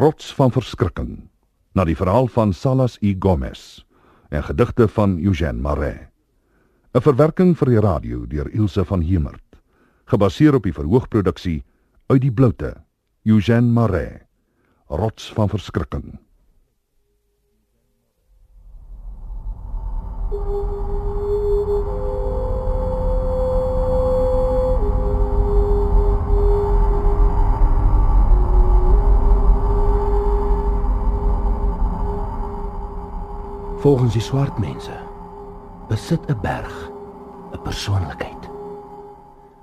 Rots van verskrikking na die verhaal van Salas I Gomez en gedigte van Eugène Marais. 'n Verwerking vir die radio deur Ilse van Hemert, gebaseer op die verhoogproduksie uit die bloute Eugène Marais. Rots van verskrikking. Volgens die swart mense besit 'n berg 'n persoonlikheid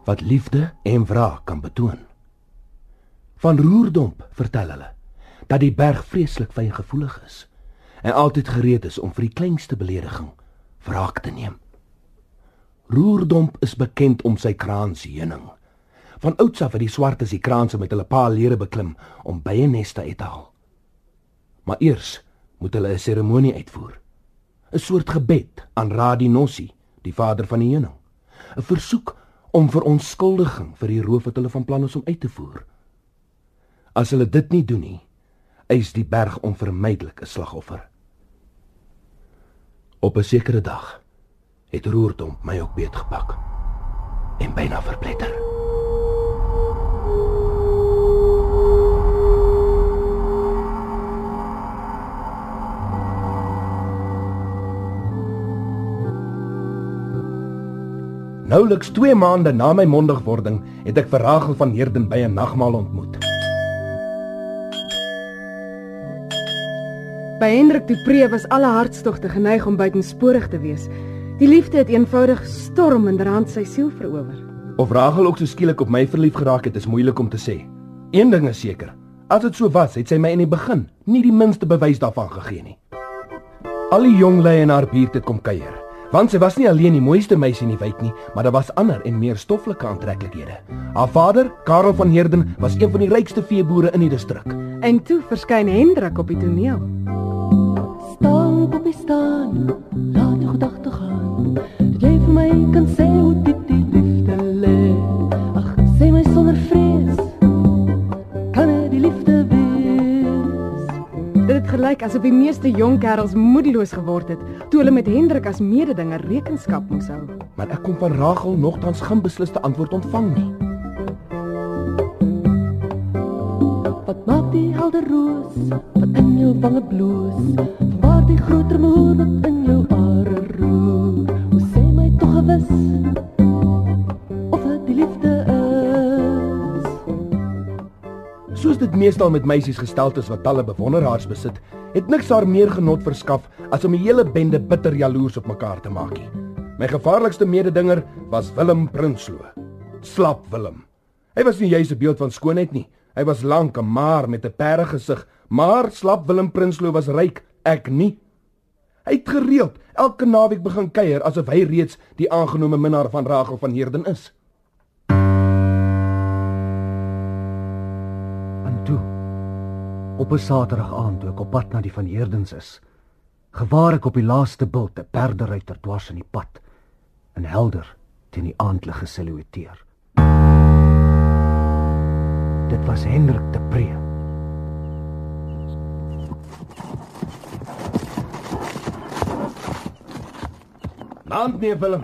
wat liefde en wraak kan betoon. Van Roerdomp vertel hulle dat die berg vreeslik fyngevoelig is en altyd gereed is om vir die kleinste belediging wraak te neem. Roerdomp is bekend om sy kraansheuning. Van ouds af het die swartes die kraanse met hulle paal lere beklim om bye neste uit te haal. Maar eers moet hulle 'n seremonie uitvoer. 'n soort gebed aan Radinossi, die vader van die heuning. 'n Versoek om verontskuldiging vir die roof wat hulle van plan is om uit te voer. As hulle dit nie doen nie, eis die berg onvermydelik 'n slagoffer. Op 'n sekere dag het Roerdom my ook beetgepak en byna verpletter. Nouliks 2 maande na my mondigwording het ek vir Rachel van Heerden by 'n nagmaal ontmoet. By Hendrik Du Pre was alle hartstogte geneig om buitensporig te wees. Die liefde het eenvoudig stormenderhand sy siel verower. Of Rachel ook so skielik op my verlief geraak het, is moeilik om te sê. Een ding is seker, as dit so was, het sy my in die begin nie die minste bewys daarvan gegee nie. Al die jong lei in haar buurt het kom kuier. Want sy was nie alleen die mooiste meisie in die wijk nie, maar daar was ander en meer stoffelike aantreklikhede. Haar vader, Karel van Heerden, was een van die rykste veeboere in die distrik. En toe verskyn Hendrik op die toneel. Staan op die staan, laat jou gedagte gaan. Jy vir my kan sê gelyk asof die meeste jong kerels moedeloos geword het toe hulle met Hendrik as mededinger rekenskap moes hou. Maar ek kon van Rachel nogtans geen besliste antwoord ontvang nie. Wat maak die helder roos wat in jou wange bloos? Waar die groter moer wat in Soos dit meestal met meisies gestel is wat talle bewonderaars besit, het niks haar meer genot verskaf as om 'n hele bende bitter jaloers op mekaar te maak. My gevaarlikste mededinger was Willem Prinsloo. Slap Willem. Hy was nie juis 'n beeld van skoonheid nie. Hy was lank en maar met 'n perde gesig, maar slap Willem Prinsloo was ryk, ek nie. Hy het gereeld elke naweek begin kuier asof hy reeds die aangenome minnaar van Rachel van Heerden is. Op 'n Saterdag aand toe ek op pad na die van Heerdens is, gewaar ek op die laaste bult 'n perderuiter dwars in die pad, en helder teen die aandlig gesilhouetteer. Dit was Hendrik de Pre. Naand nee Willem.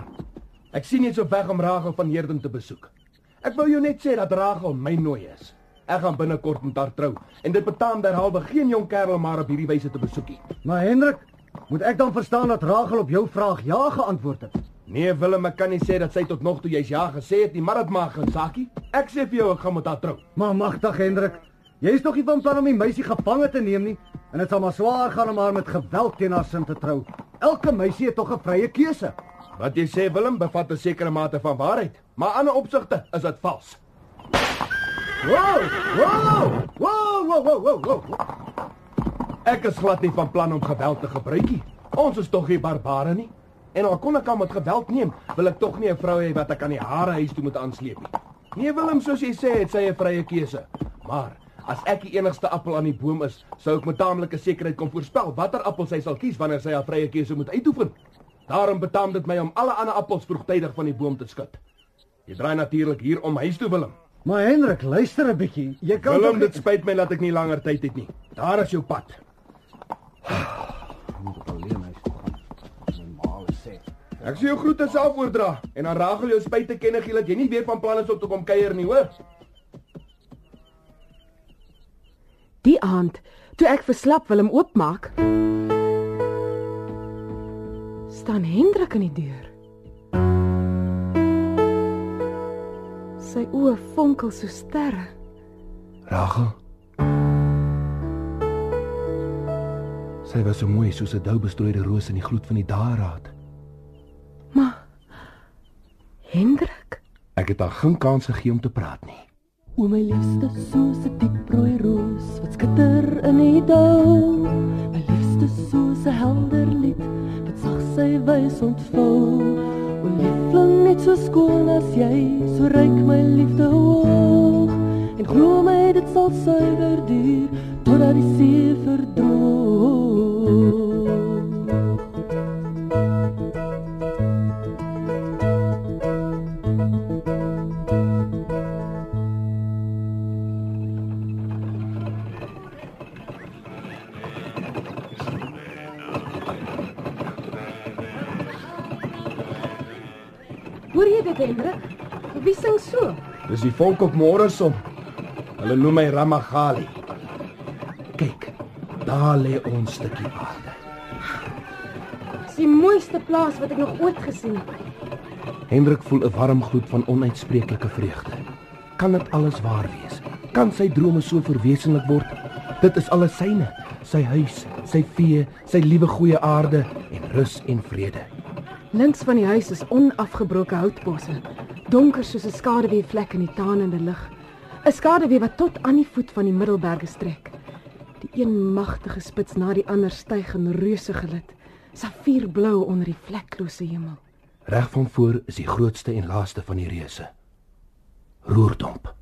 Ek sien jy is op weg om Rachel van Heerden te besoek. Ek wou jou net sê dat Rachel my nooi is. Ek gaan binnekort met haar trou en dit betaam derhalwe geen jong kerel maar op hierdie wyse te besoekie. Maar Hendrik, moet ek dan verstaan dat Rachel op jou vraag ja geantwoord het? Nee Willem, ek kan nie sê dat sy tot nog toe jy's ja gesê het nie, maar dit maak geen saakie. Ek sê vir jou ek gaan met haar trou. Maar magtig Hendrik, jy is nog nie van plan om die meisie gevange te neem nie en dit sal maar swaar gaan om haar met geweld teen haar sin te trou. Elke meisie het tog 'n vrye keuse. Wat jy sê Willem bevat 'n sekere mate van waarheid, maar aan 'n opsigte is dit vals. Wow! Wow! Wow! Wow! Wow! Wow! wow. Ek is glad nie van plan om geweld te gebruik nie. Ons is tog nie barbare nie. En al kon ek aan met geweld neem, wil ek tog nie 'n vrou hê wat ek aan die hare huis toe moet aansleep nie. Nee Willem, soos jy sê, het sy 'n vrye keuse. Maar as ek die enigste appel aan die boom is, sou ek met taamlike sekerheid kon voorspel watter appel sy sal kies wanneer sy haar vrye keuse moet uitoefen. Daarom betaam dit my om alle ander appels vroegtydig van die boom te skud. Jy draai natuurlik hier om huis toe Willem. Maar Hendrik, luister 'n bietjie. Jy kan Willem, dit spyt my dat ek nie langer tyd het nie. Daar is jou pad. ek. Normaal sê. Ek sê jou groete self oordra en dan Rachel jou spyt te kenne gee dat jy nie weer van plan is om te kom kuier nie, hoor? Die aand, toe ek verslap Willem oopmaak, staan Hendrik in die deur. Sy oë fonkel so sterre. Rachel. Sy was so mooi soos 'n doubestrooide roos in die gloed van die dageraad. Maar Hendrik, Ek het haar geen kans gegee om te praat nie. O my liefste soos 'n diep rooi roos wat skitter in die dal. My liefste soos 'n helder lied wat sag sy wys ontvou. O liefling net so skoon as jy, so ryk my liefde hoog. En glo my dit sal suiwer duur totdat die see verdroog. Volk op môre som. Hulle noem my Ramagali. Kyk, daar lê ons stukkie aarde. Dis die mooiste plaas wat ek nog ooit gesien het. Hendrik voel 'n warm gloed van onuitspreeklike vreugde. Kan dit alles waar wees? Kan sy drome so verwesenlik word? Dit is alles syne, sy huis, sy vee, sy liewe goeie aarde en rus en vrede. Links van die huis is onafgebroke houtbosse, donker soos 'n skaduweevlek in die taanende lig. 'n Skaduwee wat tot aan die voet van die Middelberge strek. Die een magtige spits na die ander styg in reuse gelid, safierblou onder die vleklose hemel. Reg van voor is die grootste en laaste van die reuse. Roerdomp.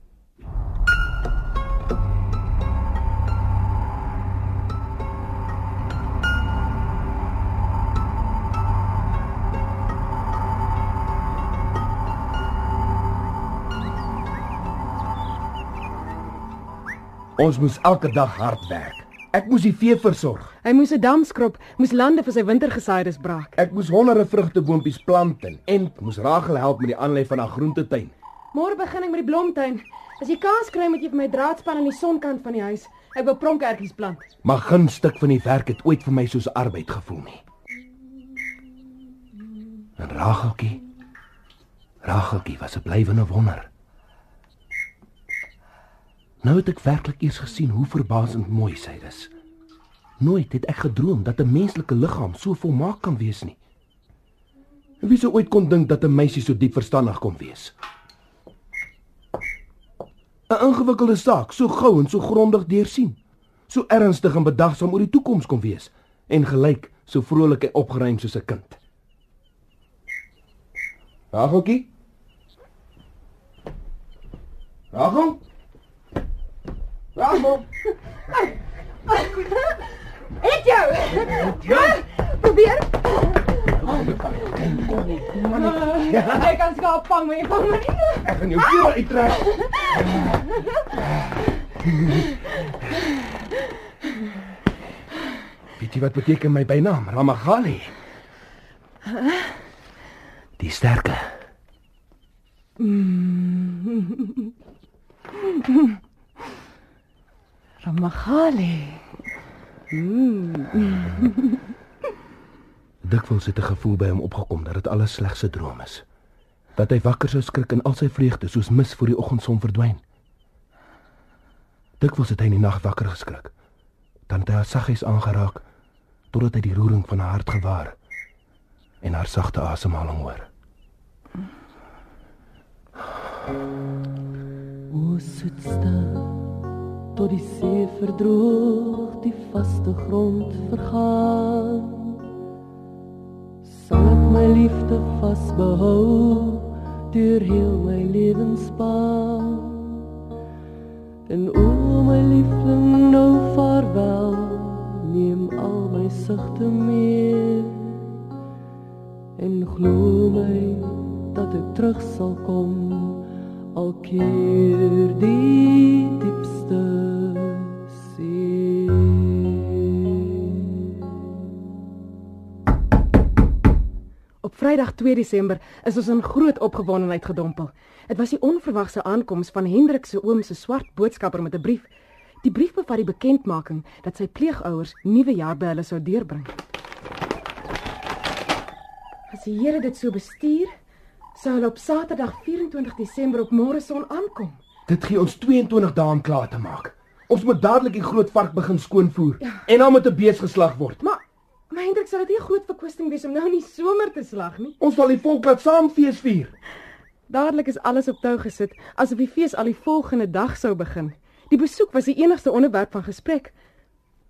Ons moes elke dag hard werk. Ek moes die vee versorg. Hy moes 'n dam skrob, moes lande vir sy wintergesaides braak. Ek moes honderde vrugteboompies plant en en moes Rachel help met die aanlei van haar groentetuin. Môre begin ek met die blomtuin. As jy kans kry, moet jy vir my draadspan aan die sonkant van die huis. Ek wil pronkertjies plant. Maar geen stuk van die werk het ooit vir my soos arbeid gevoel nie. En Racheltjie. Racheltjie was 'n blywende wonder. Nou het ek werklik eers gesien hoe verbasend mooi sy is. Nooit het ek gedroom dat 'n menslike liggaam so volmaak kan wees nie. Wie sou ooit kon dink dat 'n meisie so diep verstandig kon wees? 'n Ingewikkelde saak so gou en so grondig deursien. So ernstig en bedagsaam oor die toekoms kon wees en gelyk so vrolik en opgeruim soos 'n kind. Racheltjie? Rachel? Eet jou. Ja. Probeer. Ek kan skaap vang, maar jy vang my nie. Ek gaan jou keel uittrek. Weet jy wat beteken my bynaam? Ramagali. Die sterke. Ramagali. Dikwels het 'n gevoel by hom opgekom dat dit alles slegs 'n droom is. Dat hy wakker sou skrik en al sy vreugde soos mis voor die oggendson verdwyn. Dikwels het hy in die nag wakker geskrik. Dan het hy haar saggies aangeraak totdat hy die roering van haar hart gewaar en haar sagte asemhaling hoor. O soetste tot die see verdroog, die vaste grond vergaan. Sal ek my liefde vasbehou deur heel my lewensspan. En o my liefling nou vaarwel, neem al my sigte mee. En glo my dat ek terug sal kom al keer Op Vrydag 2 Desember is ons in groot opgewondenheid gedompel. Dit was die onverwagse aankoms van Hendrik se oom se swart boodskapper met 'n brief. Die brief bevat die bekendmaking dat sy pleegouers nuwe jaar by hulle sou deurbring. As die Here dit so bestuur, sou hulle op Saterdag 24 Desember op môreson aankom. Dit gee ons 22 dae om klaar te maak. Ons moet dadelik die groot vark begin skoonvoer ja. en dan moet 'n bees geslag word. Maar maar Hendrik sal dit nie 'n groot verkwisting wees om nou in die somer te slag nie. Ons sal die volk laat saam fees vier. Dadelik is alles op tou gesit asof die fees al die volgende dag sou begin. Die besoek was die enigste onderwerp van gesprek.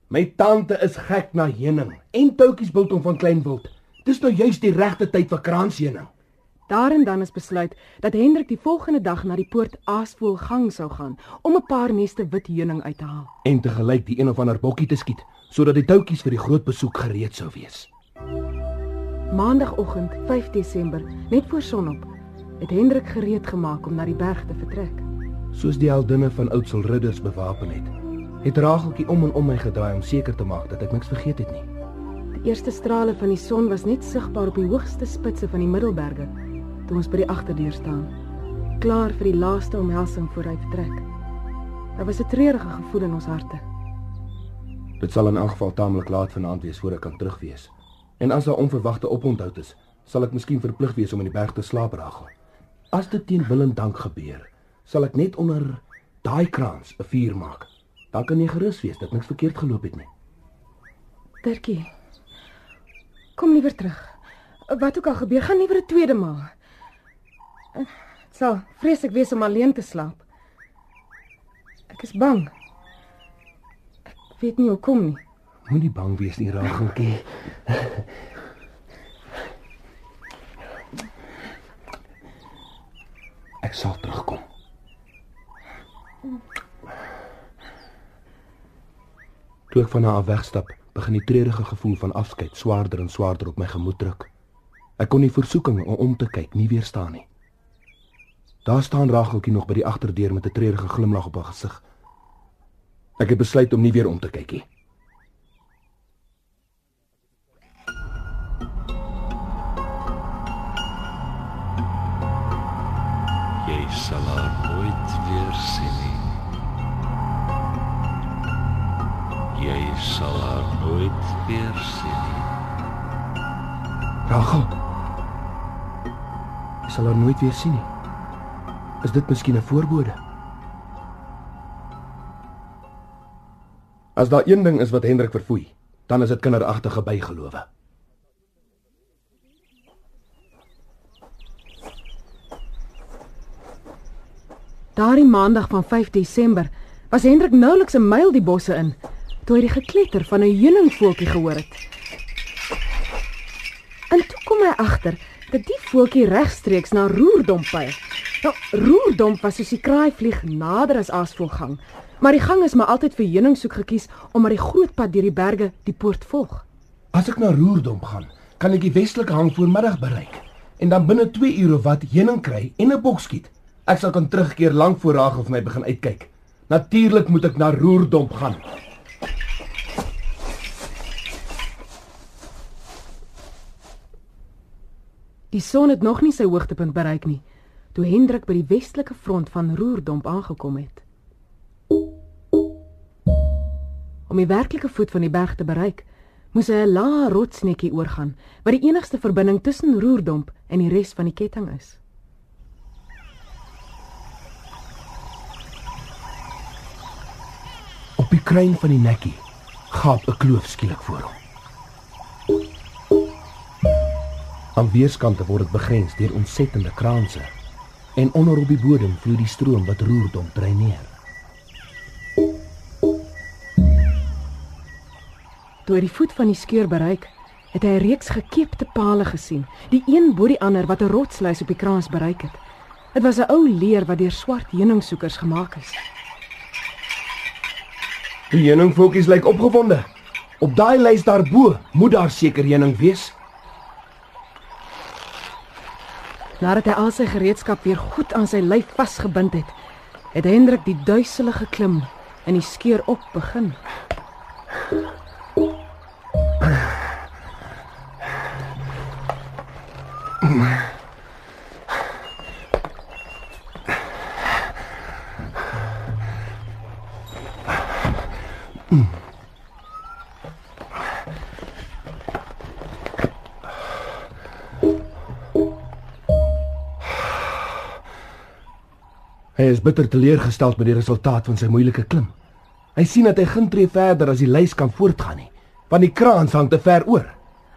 My tante is gek na heuning en toutjies biltong van klein wild. Dis nou juist die regte tyd vir kraansheuning. Daarin dan is besluit dat Hendrik die volgende dag na die poort Aasvoelgang sou gaan om 'n paar neste wit heuning uit te haal en te gelyk die een of ander bokkie te skiet sodat die toutjies vir die groot besoek gereed sou wees. Maandagoggend 5 Desember, net voor sonop, het Hendrik gereed gemaak om na die berg te vertrek. Soos die heldinne van Oudsel ridders bewapen het, het Rageltjie om en om my gedraai om seker te maak dat ek niks vergeet het nie. Die eerste strale van die son was net sigbaar op die hoogste spitse van die Middelberge toe ons by die agterdeur staan, klaar vir die laaste omhelsing voor hy vertrek. Daar was 'n treurige gevoel in ons harte. Dit sal in elk geval taamlik laat vanaand wees voor ek kan terugwees. En as daar onverwagte oponthou is, sal ek miskien verplig wees om in die berg te slaap ragel. As dit teen wil en dank gebeur, sal ek net onder daai kraans 'n vuur maak. Dan kan jy gerus wees dat niks verkeerd geloop het nie. Dirkie. Kom liewer terug. Wat ook al gebeur, gaan liewer 'n tweede maal. Dit sal vreeslik wees om alleen te slaap. Ek is bang. Weet nie hoekom nie. Moenie bang wees nie, Rageltjie. Ek sal terugkom. Toe ek van haar wegstap, begin die treurige gevoel van afskeid swaarder en swaarder op my gemoed druk. Ek kon die versoeking om om te kyk nie weerstaan nie. Daar staan Rageltjie nog by die agterdeur met 'n treurige glimlag op haar gesig. Ek het besluit om nie weer om te kyk nie. Jy sal haar nooit weer sien nie. Jy sal haar nooit weer sien nie. Rachel. Ek sal haar nooit weer sien nie. Is dit miskien 'n voorbode? As daar een ding is wat Hendrik verfoei, dan is dit kinderagtige bygelowe. Daardie maandag van 5 Desember was Hendrik nouliks 'n myl die bosse in toe hy die gekletter van 'n heuningvoeltjie gehoor het. En toe kom hy agter dat die voeltjie regstreeks na Roerdomp pyl. Nou, Roerdomp was soos die kraaivlieg nader as Aasvoelgang, maar die gang is maar altyd vir heuningsoek gekies omdat die groot pad deur die berge die poort volg. As ek na Roerdomp gaan, kan ek die westelike hang voormiddag bereik en dan binne 2 ure of wat heuning kry en 'n bok skiet. Ek sal kan terugkeer lank voor Rachel vir my begin uitkyk. Natuurlik moet ek na Roerdomp gaan. Die son het nog nie sy hoogtepunt bereik nie toe Hendrik by die westelike front van Roerdomp aangekom het. Om die werklike voet van die berg te bereik, moes hy 'n lae rotsnetjie oorgaan wat die enigste verbinding tussen Roerdomp en die res van die ketting is. Op die kruin van die nekkie gaap 'n kloof skielik voor hom. Aan weerskante word dit begrens deur ontsettende kraanse en onder op die bodem vloei die stroom wat Roerdom dreineer. Toe hy die voet van die skeur bereik, het hy 'n reeks gekeepte pale gesien, die een bo die ander wat 'n rotsluis op die kraans bereik het. Dit was 'n ou leer wat deur swart heuningsoekers gemaak is. Die heuningvoeltjies lyk opgewonde. Op daai lys daarbo moet daar seker heuning wees. Nadat hy al sy gereedskap weer goed aan sy lyf vasgebind het, het Hendrik die duiselige klim en die skeur op begin. Hy is bitter teleurgesteld met die resultaat van sy moeilike klim. Hy sien dat hy geen tree verder as die lys kan voortgaan nie, want die kraans hang te ver oor.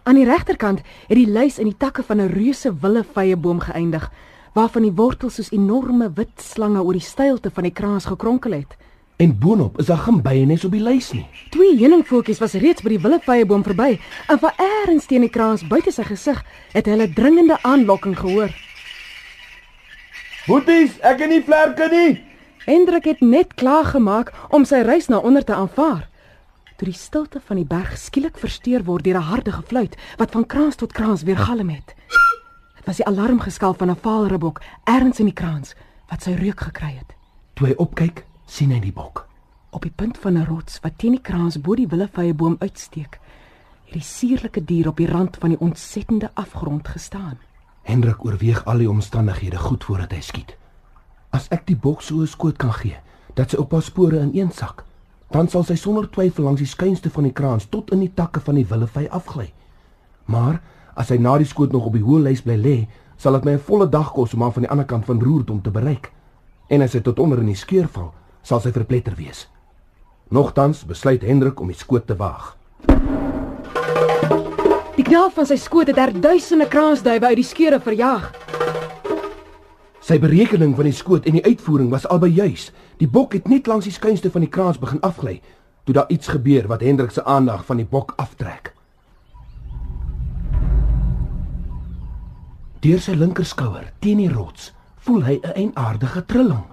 Aan die regterkant het die lys in die takke van 'n reuse willevyeboom geëindig, waarvan die wortels soos enorme wit slange oor die steilte van die kraans gekronkel het. En boonop is daar geen byenes op die lys nie. Twee heuningvoeltjies was reeds by die willevyeboom verby, en van eers teen die kraans buite sy gesig het hulle dringende aanlokking gehoor. Boeties, ek het nie vlerke nie. Hendrik het net klaar gemaak om sy reis na onder te aanvaar. Toe die stilte van die berg skielik versteur word deur 'n harde gefluit wat van kraans tot kraans weer galm het. Dit was die alarmgeskal van 'n vaalribbok ergens in die kraans wat sy reuk gekry het. Toe hy opkyk, sien hy die bok. Op die punt van 'n rots wat teen die kraans bo die willevyeboom uitsteek, het die suurlike dier op die rand van die ontsettende afgrond gestaan. Hendrik oorweeg al die omstandighede goed voordat hy skiet. As ek die bok so 'n skoot kan gee dat sy op haar spore ineensak, dan sal sy sonder twyfel langs die skynste van die kraans tot in die takke van die willevy afgly. Maar as hy na die skoot nog op die hoë lys bly lê, sal dit my 'n volle dag kos om haar van die ander kant van Roerdom te bereik. En as hy tot onder in die skeur val, sal sy verpletter wees. Nogtans besluit Hendrik om die skoot te waag. Die knal van sy skoot het duisende kraansduwe uit die skeure verjaag. Sy berekening van die skoot en die uitvoering was albei juis. Die bok het net langs die skynste van die kraans begin afgly toe daar iets gebeur wat Hendrik se aandag van die bok aftrek. Deur sy linkerskouer teen die rots voel hy 'n eienaardige trilling.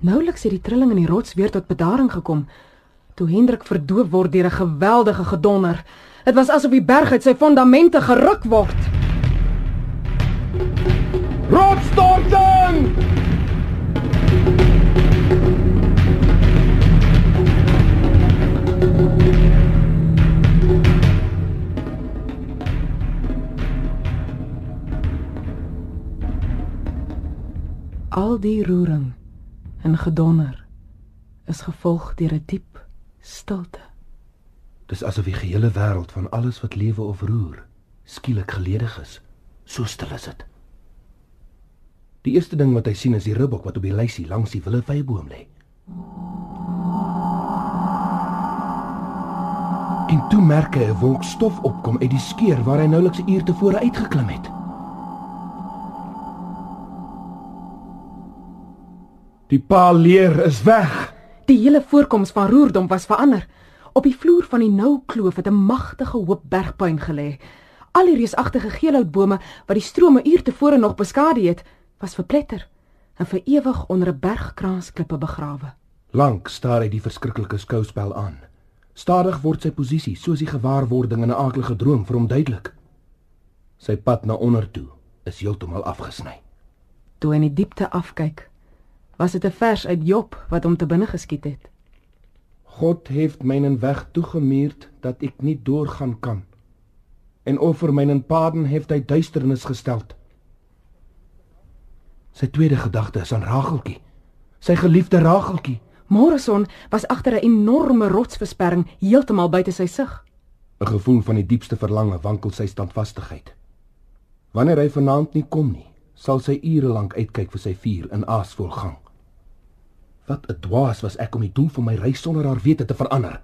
Nouliks het die trilling in die rots weer tot bedaring gekom toe Hendrik verdoof word deur 'n geweldige gedonder. Dit was asof die berg uit sy fondamente geruk word. Rotsstorting! Al die roering en gedonder is gevolg deur 'n diep stilte. Dis asof die gehele wêreld van alles wat lewe of roer skielik geledig is. So stil is dit. Die eerste ding wat hy sien is die ribbok wat op die lysie langs die willevyeboom lê. En toe merk hy 'n wolk stof opkom uit die skeur waar hy nouliks 'n uur tevore uitgeklim het. Die paal leer is weg. Die hele voorkoms van Roerdom was verander. Op die vloer van die nou kloof het 'n magtige hoop bergpuin gelê. Al die reusagtige geelhoutbome wat die strome uur tevore nog beskadig het, was verpletter en vir ewig onder 'n bergkraansklippe begrawe. Lank staar hy die verskriklike skouspel aan. Stadig word sy posisie soos die gewaarwording in 'n aaklige droom vir hom duidelik. Sy pad na onder toe is heeltemal afgesny. Toe hy in die diepte afkyk, was dit 'n vers uit Job wat hom te binne geskiet het. God heeft mynen weg toegemuurd dat ek nie doorgaan kan. En oor mynen paden heeft hy duisternis gesteld. Sy tweede gedagte is aan Rageltjie. Sy geliefde Rageltjie. Morrison was agter 'n enorme rotsversperring heeltemal buite sy sig. 'n Gevoel van die diepste verlange wankel sy standvastigheid. Wanneer hy vanaand nie kom nie, sal sy ure lank uitkyk vir sy vuur in aasvol gang. Wat 'n dwaas was ek om die doel van my reis sonder haar wete te verander.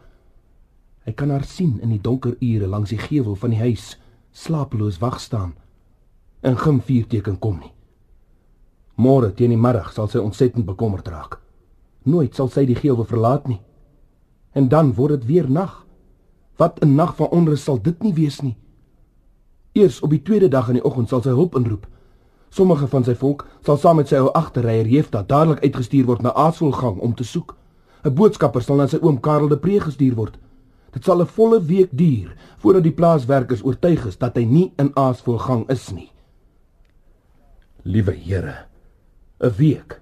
Hy kan haar sien in die donker ure langs die gevel van die huis, slapeloos wag staan. En geen vuurteken kom nie. Môre teen die middag sal sy ontsettend bekommerd raak. Nooit sal sy die gevel verlaat nie. En dan word dit weer nag. Wat 'n nag van onrus sal dit nie wees nie. Eers op die tweede dag in die oggend sal sy hulp inroep. Sommige van sy volk sal saam met sy ou agterryer Jefta dadelik uitgestuur word na Aasvolgang om te soek. 'n Boodskapper sal na sy oom Karel de Pre gestuur word. Dit sal 'n volle week duur voordat die plaaswerkers oortuig is dat hy nie in Aasvolgang is nie. Liewe Here, 'n week.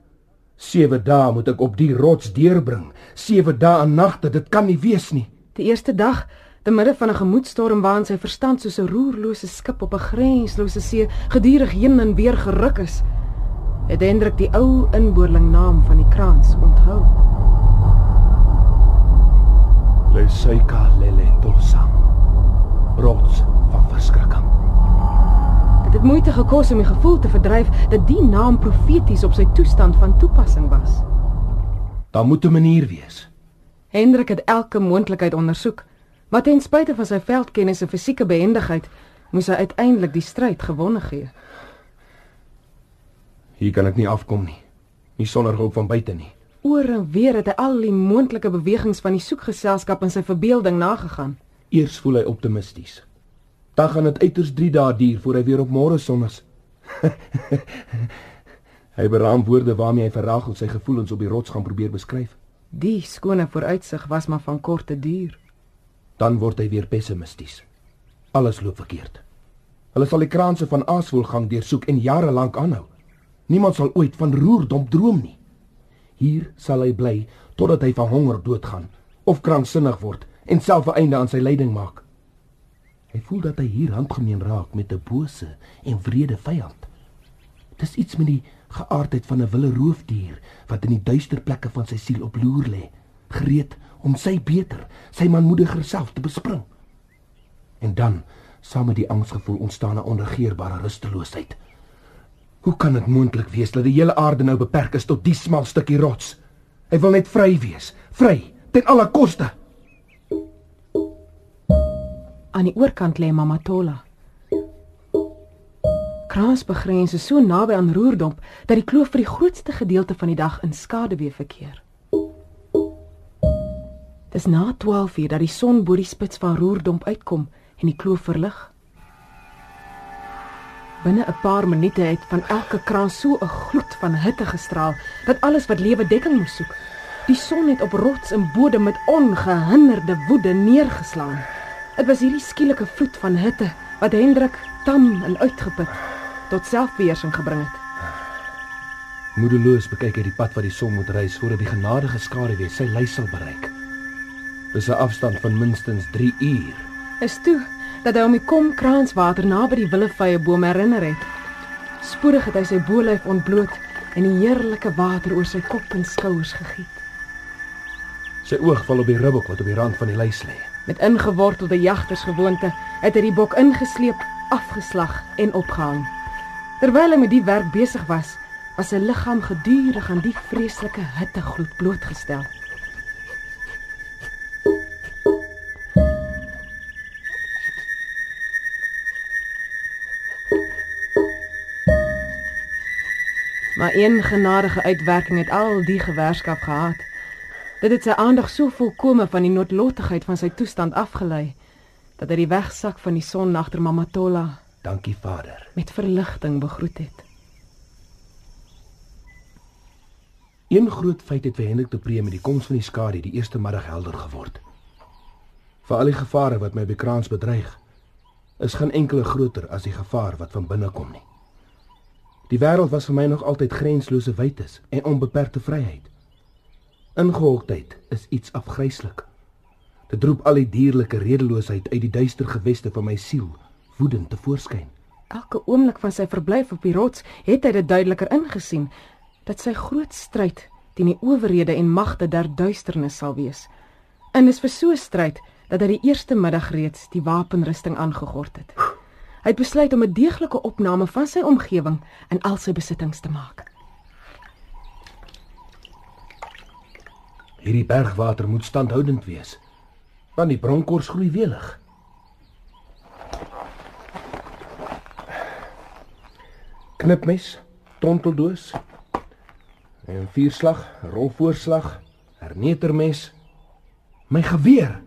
7 dae moet ek op die rots deurbring. 7 dae en nagte, dit kan nie wees nie. Die eerste dag, te midde van 'n gemoedstorm waarin sy verstand soos 'n roerlose skip op 'n grenslose see gedurig heen en weer geruk is, het Hendrik die ou inboorling naam van die kraans onthou. Lesaika lele tosang. Rots van verskrikking. Dit het moeite gekos om die gevoel te verdryf dat die naam profeties op sy toestand van toepassing was. Daar moet 'n manier wees. Hendrik het elke moontlikheid ondersoek, maar ten spyte van sy veldkennis en fisieke behendigheid, moes hy uiteindelik die stryd gewonne gee. Hier kan ek nie afkom nie. Nie sonder hulp van buite nie. Oor en weer het hy al die moontlike bewegings van die soekgeselskap in sy verbeelding nagegaan. Eers voel hy optimisties. Dan gaan dit uiters 3 dae duur voor hy weer op môre son is. hy beraam woorde waarmee hy vir Rachel sy gevoelens op die rots gaan probeer beskryf. Die skone vooruitsig was maar van korte duur. Dan word hy weer pessimisties. Alles loop verkeerd. Hulle sal die kraanse van Aasvoelgang deursoek en jare lank aanhou. Niemand sal ooit van roerdomp droom nie. Hier sal hy bly totdat hy van honger doodgaan of kranksinnig word en self 'n einde aan sy lyding maak. Hy voel dat hy hier handgemeen raak met 'n bose en wrede vyand. Dis iets met die geaardheid van 'n wille roofdier wat in die duister plekke van sy siel op loer lê, gereed om sy beter, sy manmoediger self te bespring. En dan, saam met die angsgevoel ontstaan 'n onregeerbare rusteloosheid. Hoe kan dit moontlik wees dat die hele aarde nou beperk is tot die smal stukkie rots? Hy wil net vry wees, vry ten alle koste. Aan die oorkant lê Mamatola. Kransbegrens is so naby aan Roerdomp dat die kloof vir die grootste gedeelte van die dag in skaduwee verkeer. Dis na 12:00 dat die son bo die spits van Roerdomp uitkom en die kloof verlig. Binne 'n paar minute het van elke krans so 'n gloed van hitte gestraal dat alles wat lewe dekking moes soek. Die son het op rots en bodem met ongehinderde woede neergeslaan. Dit was hierdie skielike vloed van hitte wat Hendrik tam en uitgeput tot selfbeheersing gebring het. Moedeloos bekyk hy die pad wat die son moet reis voordat die genadige skaduwee sy lys sal bereik. Dis 'n afstand van minstens 3 uur. Is toe dat hy om die kom kraanswater naby die willevye boom herinner het. Spoedig het hy sy bolyf ontbloot en die heerlike water oor sy kop en skouers gegiet. Sy oog val op die ribbok wat op die rand van die lys lê. Met ingewortelde jagtersgewoonte het hy die bok ingesleep, afgeslag en opgehang. Terwyl hy met die werk besig was, was sy liggaam gedurig aan die vreeslike hittegloed blootgestel. Maar een genadige uitwerking het al die gewerskap gehad. Dit het sy aandag so volkome van die noodlottigheid van sy toestand afgelei dat hy die wegsak van die son agter Mamatola Dankie Vader. met verligting begroet het. Een groot feit het vir Hendrik te Pre met die koms van die skadu die eerste middag helder geword. Vir al die gevare wat my bekraans bedreig, is geen enkele groter as die gevaar wat van binne kom nie. Die wêreld was vir my nog altyd grenslose wytes en onbeperkte vryheid. Ingehoktheid is iets afgryslik. Dit roep al die dierlike redeloosheid uit die duister geweste van my siel woedend te voorskyn. Elke oomblik van sy verblyf op die rots het hy dit duideliker ingesien dat sy groot stryd teen die owerhede en magte der duisternis sal wees. En dis vir so 'n stryd dat hy die eerste middag reeds die wapenrusting aangegord het. Hy het besluit om 'n deeglike opname van sy omgewing en al sy besittings te maak. Hierdie bergwater moet standhoudend wees, want die bronkors groei welig. Knipmes, tonteldoos, en vierslag, rolvoorslag, hernetermes, my geweer.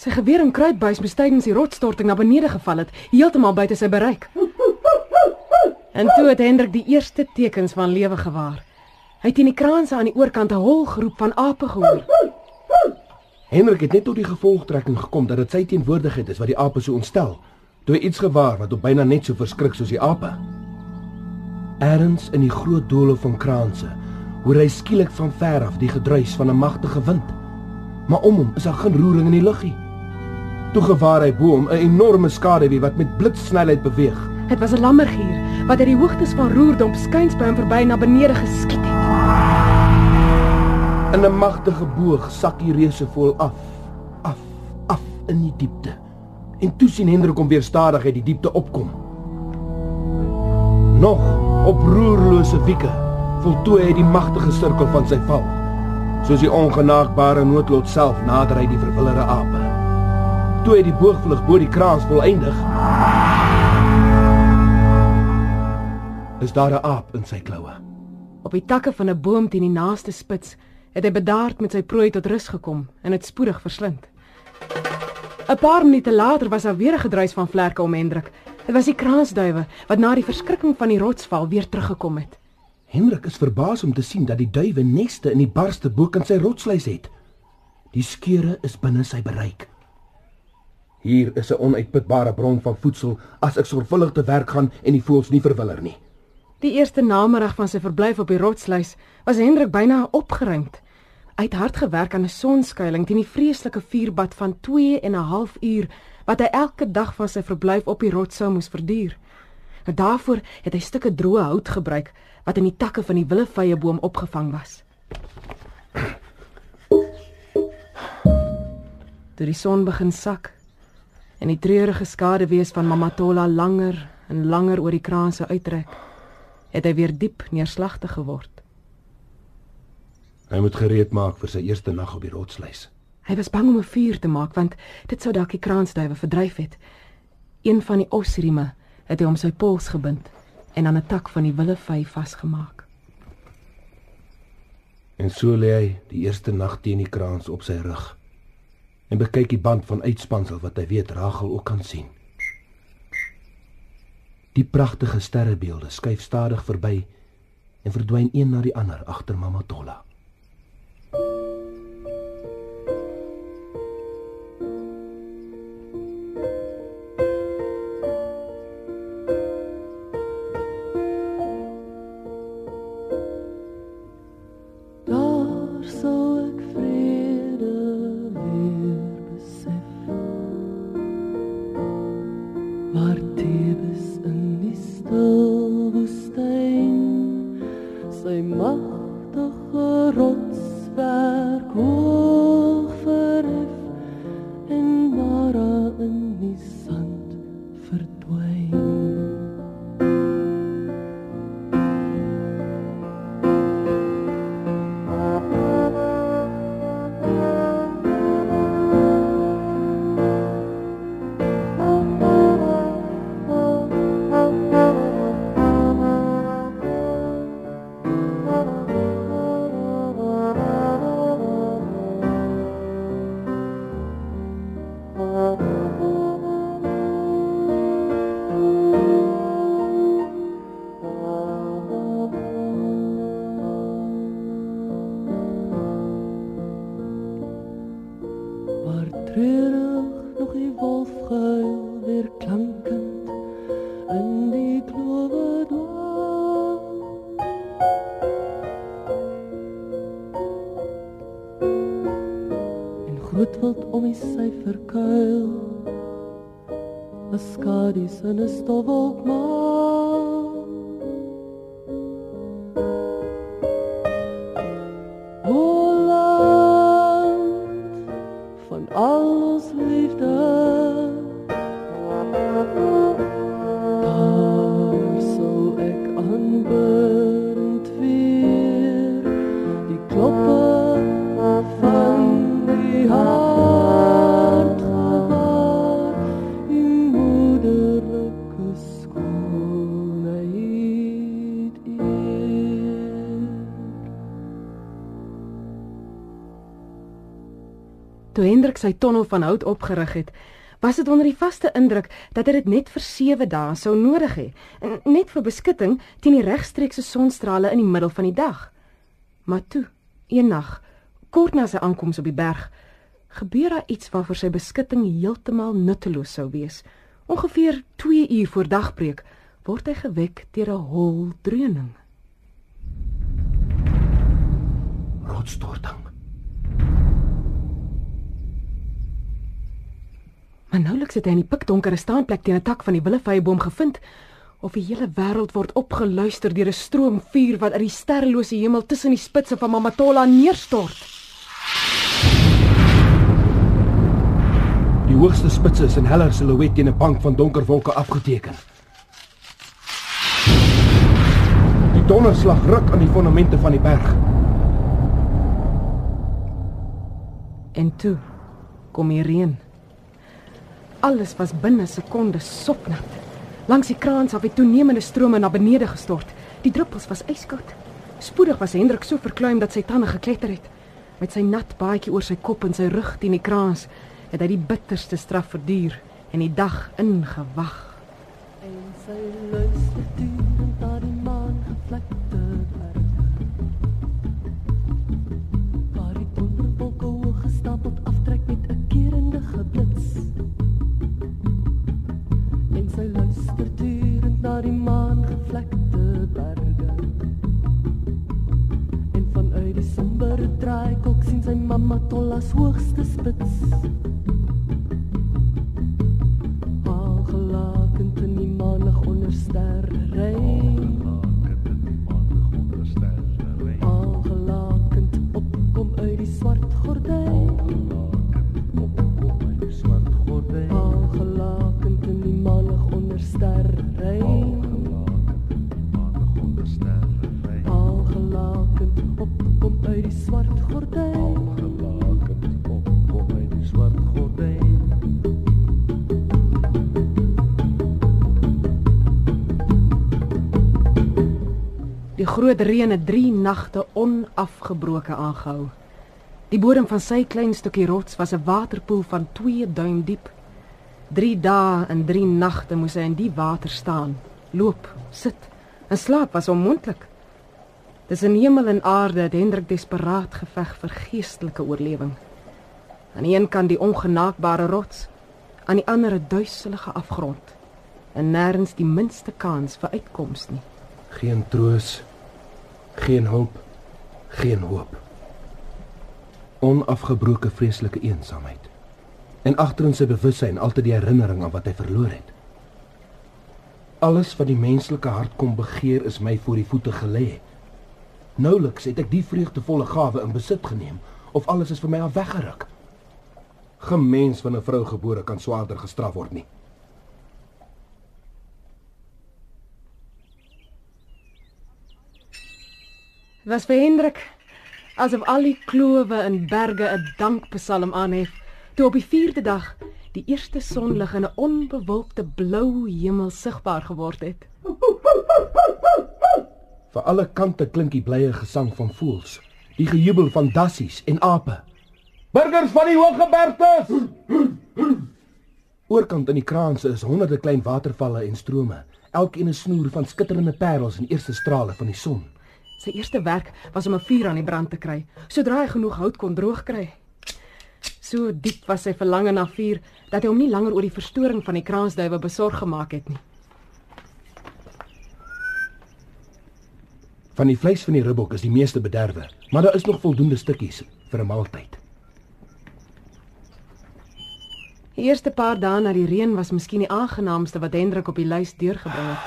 Sy geweer en kruitbuis moes tydens die rotsstorting na benede geval het, heeltemal buite sy bereik. En toe het Hendrik die eerste tekens van lewe gewaar. Hy het in die kraanse aan die oorkant 'n hol geroep van ape gehoor. Hendrik het net tot die gevolgtrekking gekom dat dit sy teenwoordigheid is wat die ape so ontstel, toe hy iets gewaar wat op byna net so verskrik soos die ape. Ergens in die groot doolhof van kraanse hoor hy skielik van ver af die gedruis van 'n magtige wind. Maar om hom is daar geen roering in die lug nie. Toe gewaar hy bo hom 'n enorme skaduwee wat met blitssnelheid beweeg. Dit was 'n lammergier wat uit die hoogtes van Roerdom skuins by hom verby na benede geskiet het. In 'n magtige boog sak die reuse vol af, af, af in die diepte. En toe sien Hendrik hom weer stadig uit die diepte opkom. Nog op roerlose wieke voltooi hy die magtige sirkel van sy val. Soos die ongenaagbare noodlot self nader hy die verwilderde ape. Toe hy die boogvlug bo die kraans volëindig, is daar 'n aap in sy kloue. Op die takke van 'n boom teen die naaste spits het hy bedaard met sy prooi tot rus gekom en dit spoedig verslind. 'n Paar minute later was daar weer 'n gedruis van vlerke om Hendrik. Dit was die kraansduwe wat na die verskrikking van die rotsval weer teruggekom het. Hendrik is verbaas om te sien dat die duwe neste in die barste bo kan sy rotsluis het. Die skeure is binne sy bereik. Hier is 'n onuitputbare bron van voedsel as ek sorgvuldig te werk gaan en die voëls nie verwiller nie. Die eerste namiddag van sy verblyf op die rotsluis was Hendrik byna opgeruimd. Hy het hard gewerk aan 'n sonskuiling teen die vreeslike vuurbad van 2 en 'n half uur wat hy elke dag van sy verblyf op die rots sou moes verduur. En daarvoor het hy stukke droë hout gebruik wat in die takke van die willevye boom opgevang was. Toe die son begin sak en die treurige skaduwees van Mamatola langer en langer oor die kraanse uittrek, het hy weer diep neerslagtig geword. Hy moet gereed maak vir sy eerste nag op die rotsluis. Hy was bang om 'n vuur te maak want dit sou dalk die kraansduwe verdryf het. Een van die osrieme het hy om sy pols gebind en aan 'n tak van die willevy vasgemaak. En so lê hy die eerste nag teen die kraans op sy rug en bekyk die band van uitspansel wat hy weet Rachel ook kan sien. Die pragtige sterrebeelde skuif stadig verby en verdwyn een na die ander agter Mama Tolla. Daar sy skadies in Toe Hendrik sy tonnel van hout opgerig het, was dit onder die vaste indruk dat hy dit net vir 7 dae sou nodig hê, net vir beskutting teen die regstreekse sonstrale in die middel van die dag. Maar toe, een nag, kort na sy aankoms op die berg, gebeur daar iets waarvoor sy beskutting heeltemal nutteloos sou wees. Ongeveer 2 uur voor dagbreek word hy gewek deur 'n hol dreuning. Rotsstorting. Maar nouliks het hy in die pikdonkere staanplek teen 'n tak van die willevyeboom gevind of die hele wêreld word opgeluister deur 'n stroom vuur wat uit die sterrelose hemel tussen die spitse van Mamatola neerstort. Die hoogste spitse is in heller silhouet teen 'n bank van donker wolke afgeteken. Die donderslag ruk aan die fondamente van die berg. En toe kom die reën. Alles was binne sekondes sopnat. Langs die kraans af het toenemende strome na benede gestort. Die druppels was yskoud. Spoedig was Hendrik so verkleum dat sy tande gekletter het. Met sy nat baadjie oor sy kop en sy rug teen die kraans, het hy die bitterste straf verduur en die dag ingewag. En sy luister sy mamma Tollas hoogste spits. Aangelakend in Reën het 3 nagte onafgebroke aangehou. Die bodem van sy klein stukkie rots was 'n waterpoel van 2 duim diep. 3 dae en 3 nagte moes hy in die water staan, loop, sit. En slaap was onmoontlik. Dis 'n hemel en aarde het Hendrik desperaat geveg vir geestelike oorlewing. Aan die een kant die ongenaakbare rots, aan die ander 'n duiselige afgrond. En nêrens die minste kans vir uitkoms nie. Geen troos, geen hulp, geen hoop. Onafgebroke vreeslike eensaamheid. En agter in sy bewussyn altyd die herinnering aan wat hy verloor het. Alles wat die menslike hart kom begeer is my voor die voete gelê. Nouliks het ek die vreugdevolle gawe in besit geneem of alles is vir my af weggeruk. Geen mens van 'n vrou gebore kan swaarder gestraf word nie. Was vir Hendrik asof al die klowe en berge 'n dankpsalm aanhef toe op die 4de dag die eerste sonlig in 'n onbewolkte blou hemel sigbaar geword het. Vir alle kante klink die blye gesang van voëls, die gejubel van dassies en ape. Burgers van die Hooggebergtes! Oorkant in die kraanse is honderde klein watervalle en strome, elkeen 'n snoer van skitterende parels in eerste strale van die son. Sy eerste werk was om 'n vuur aan die brand te kry, sodra hy genoeg hout kon droog kry. So diep was sy verlange na vuur dat hy hom nie langer oor die verstoring van die kraansduwe besorg gemaak het nie. Van die vleis van die ribbok is die meeste bederwe, maar daar is nog voldoende stukkies vir 'n maaltyd. Die eerste paar dae na die reën was miskien die aangenaamste wat Hendrik op die lys deurgebring het.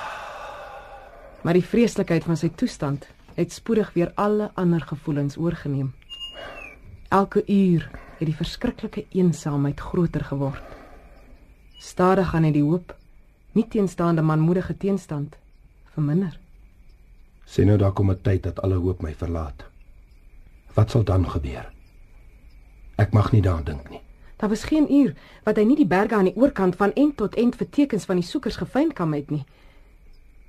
Maar die vreeslikheid van sy toestand het spoedig weer alle ander gevoelens oorgeneem. Elke uur het die verskriklike eensaamheid groter geword. Stadig gaan hy die hoop, nie teenstaande manmoedige teenstand, verminder. Sê nou daar kom 'n tyd dat alle hoop my verlaat. Wat sal dan gebeur? Ek mag nie daaraan dink nie. Daar was geen uur wat hy nie die berge aan die oorkant van end tot end vir tekens van die soekers gefyn kan het nie.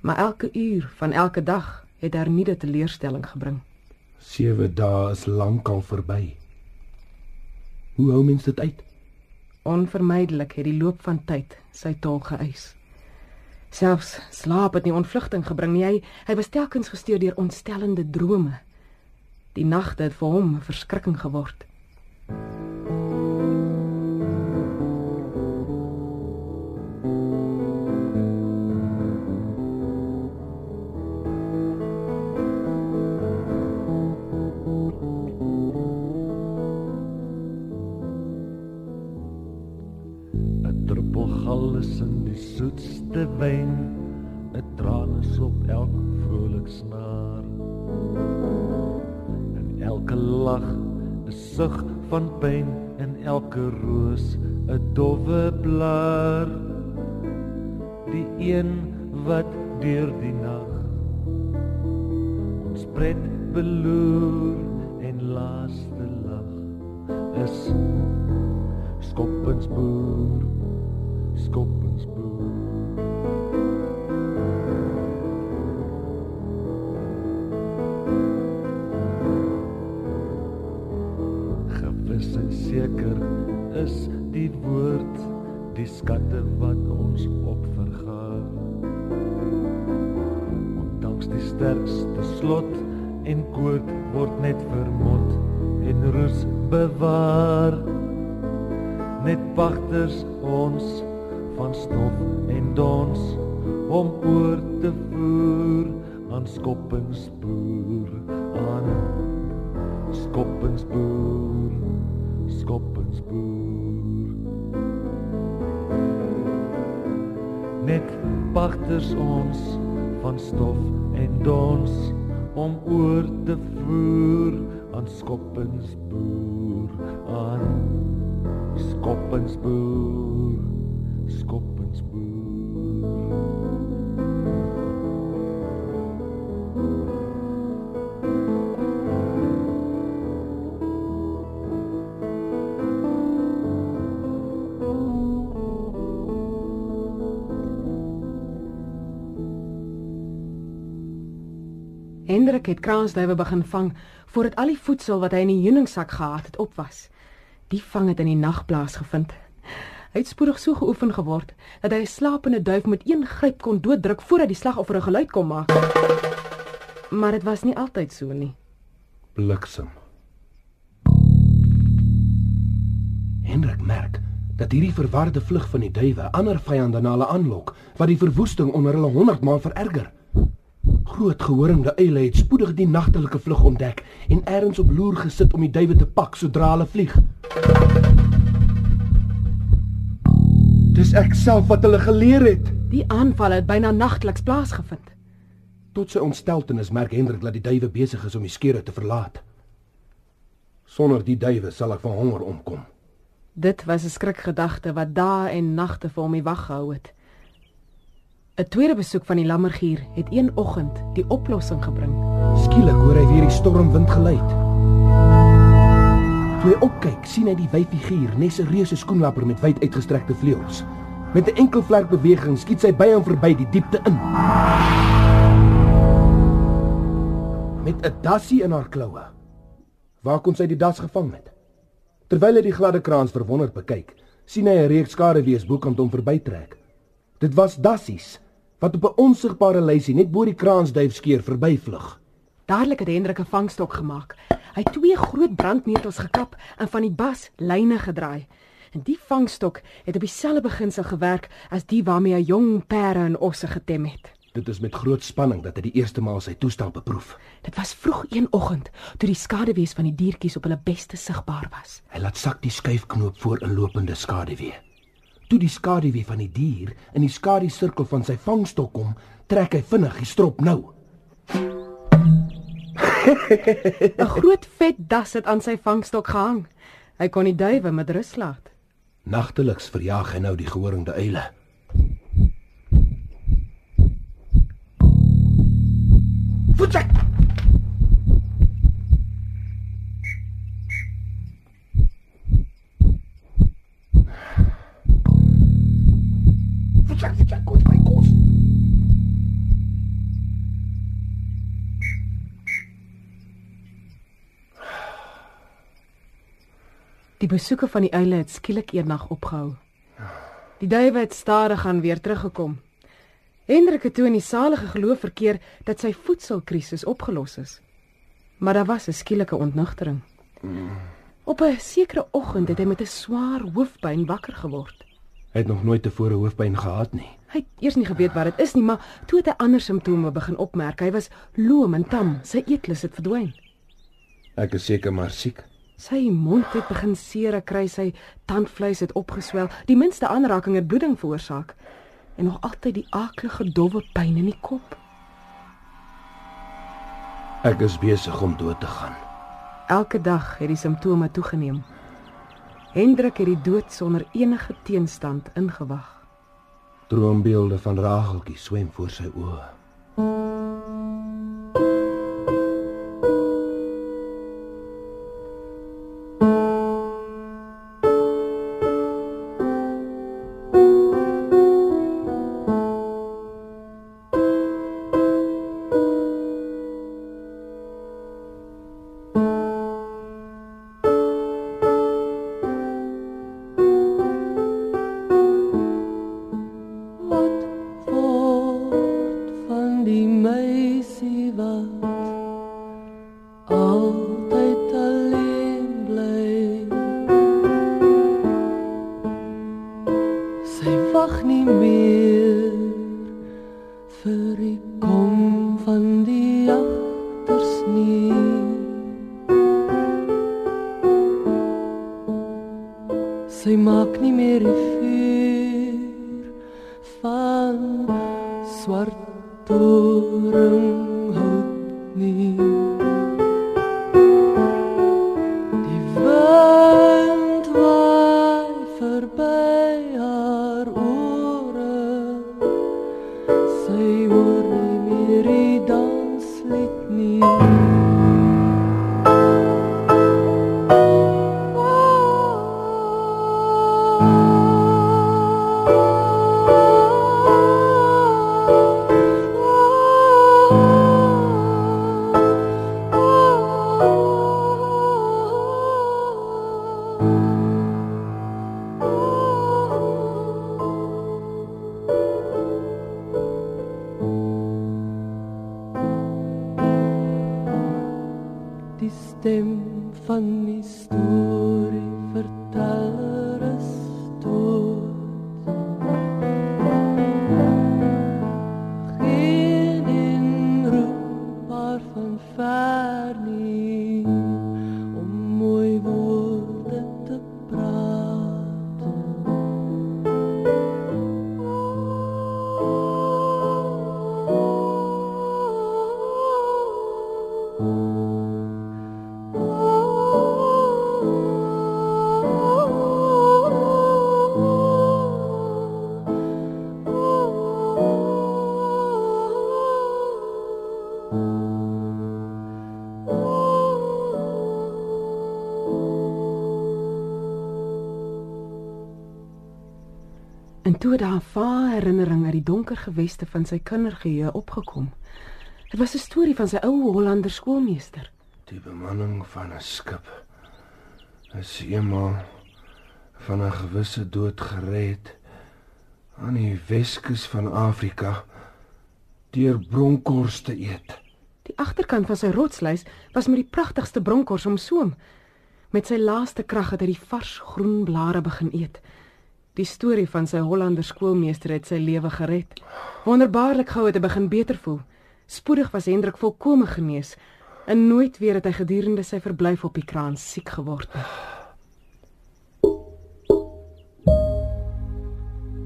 Maar elke uur van elke dag het hernieude teleurstelling gebring. 7 dae is lankal verby. Hoe hou mens dit uit? Onvermydelik het die loop van tyd sy tol geëis. Selfs slaap het nie ontvlugting gebring nie. Hy, hy was telkens gesteur deur ontstellende drome. Die nagte het vir hom 'n verskrikking geword. Beste wyn. 'n traan is op elk vrolik snaar. En elke lag 'n sug van pyn en elke roos 'n dowwe blaar. Die een wat deur die nag ons pret beloer en laaste lag is skoppensboer die skatte Hendrik het kransduwe begin vang voordat al die voedsel wat hy in die heuningsak gehad het op was. Die vang het in die nag plaasgevind. Hy het spoedig so geoefen geword dat hy 'n slapende duif met een gryp kon dooddruk voordat die slagoffer 'n geluid kon maak. Maar dit was nie altyd so nie. Bliksem. Hendrik merk dat hierdie verwarde vlug van die duwe ander vyande na hulle aanlok wat die verwoesting onder hulle 100 maal vererger. Groot gehoringde eile het spoedig die nagtelike vlug ontdek en eers op loer gesit om die duwe te pak sodra hulle vlieg. Dis ek self wat hulle geleer het. Die aanval het byna nagteliks plaasgevind. Tot sy ontsteltenis merk Hendrik dat die duwe besig is om die skeure te verlaat. Sonder die duwe sal ek van honger omkom. Dit was 'n skrikgedagte wat dae en nagte vir hom die wag gehou het. 'n Tweede besoek van die lammergier het een oggend die oplossing gebring. Skielik hoor hy weer die stormwind geluid. Toe hy opkyk, sien hy die wyfiguur, nes 'n reuse skoenlapper met wyd uitgestrekte vleuels. Met 'n enkel vlerkbeweging skiet sy by hom verby die diepte in. Met 'n dassie in haar kloue. Waar kon sy die das gevang het? Terwyl hy die gladde kraans verwonderd bekyk, sien hy 'n reeks skaduwees bokant hom verbytrek. Dit was dassies wat op 'n onsigbare lysie net bo die kraansduifskeer verbyvlug. Dadelik het Hendrik 'n vangstok gemaak. Hy het twee groot brandnetels gekap en van die bas lyne gedraai. En die vangstok het op dieselfde beginsel gewerk as die waarmee hy jong perde en osse getem het. Dit is met groot spanning dat hy die eerste maal sy toestand beproef. Dit was vroeg een oggend toe die skaduwees van die diertjies op hulle beste sigbaar was. Hy laat sak die skuifknoop voor 'n lopende skaduwee. Toe die skaduwee van die dier in die skadu-sirkel van sy vangstok kom, trek hy vinnig die strop nou. 'n Groot vet das het aan sy vangstok gehang. Hy kon die duwe met rus laat. Nagteliks verjaag hy nou die gehoringde eile. Voetsek! Voetsek, Die besoeke van die uile het skielik eendag opgehou. Die duwe het stadig aan weer teruggekom. Hendrik het toe in die salige geloof verkeer dat sy voedselkrisis opgelos is. Maar daar was 'n skielike ontnugtering. Op 'n sekere oggend het hy met 'n swaar hoofpyn wakker geword. Hy het nog nooit tevore hoofpyn gehad nie. Hy het eers nie geweet wat dit is nie, maar toe het hy ander simptome begin opmerk. Hy was loom en tam, sy eetlus het verdwyn. Ek is seker maar siek. Sy mond het begin seer kry, sy tandvleis het opgeswel. Die minste aanraking het bloeding veroorsaak. en nog altyd die aaklige dowwe pyn in die kop. Ek is besig om dood te gaan. Elke dag het die simptome toegeneem. Hendrik het die dood sonder enige teenstand ingewag. Droombeelde van Rageltjie swem voor sy oë. Haar van toe het daar 'n vae herinnering uit die donker geweste van sy kindergeheue opgekom. Dit was 'n storie van sy ou Hollander skoolmeester. Die bemanning van 'n skip is eenmaal van 'n gewisse dood gered aan die Weskus van Afrika deur bronkors te eet. Die agterkant van sy rotslys was met die pragtigste bronkors omsoom. Met sy laaste krag het hy die vars groen blare begin eet. Die storie van sy Hollander skoolmeester het sy lewe gered. Wonderbaarlik gou het hy begin beter voel. Spoedig was Hendrik volkome genees en nooit weer het hy gedurende sy verblyf op die kraan siek geword nie.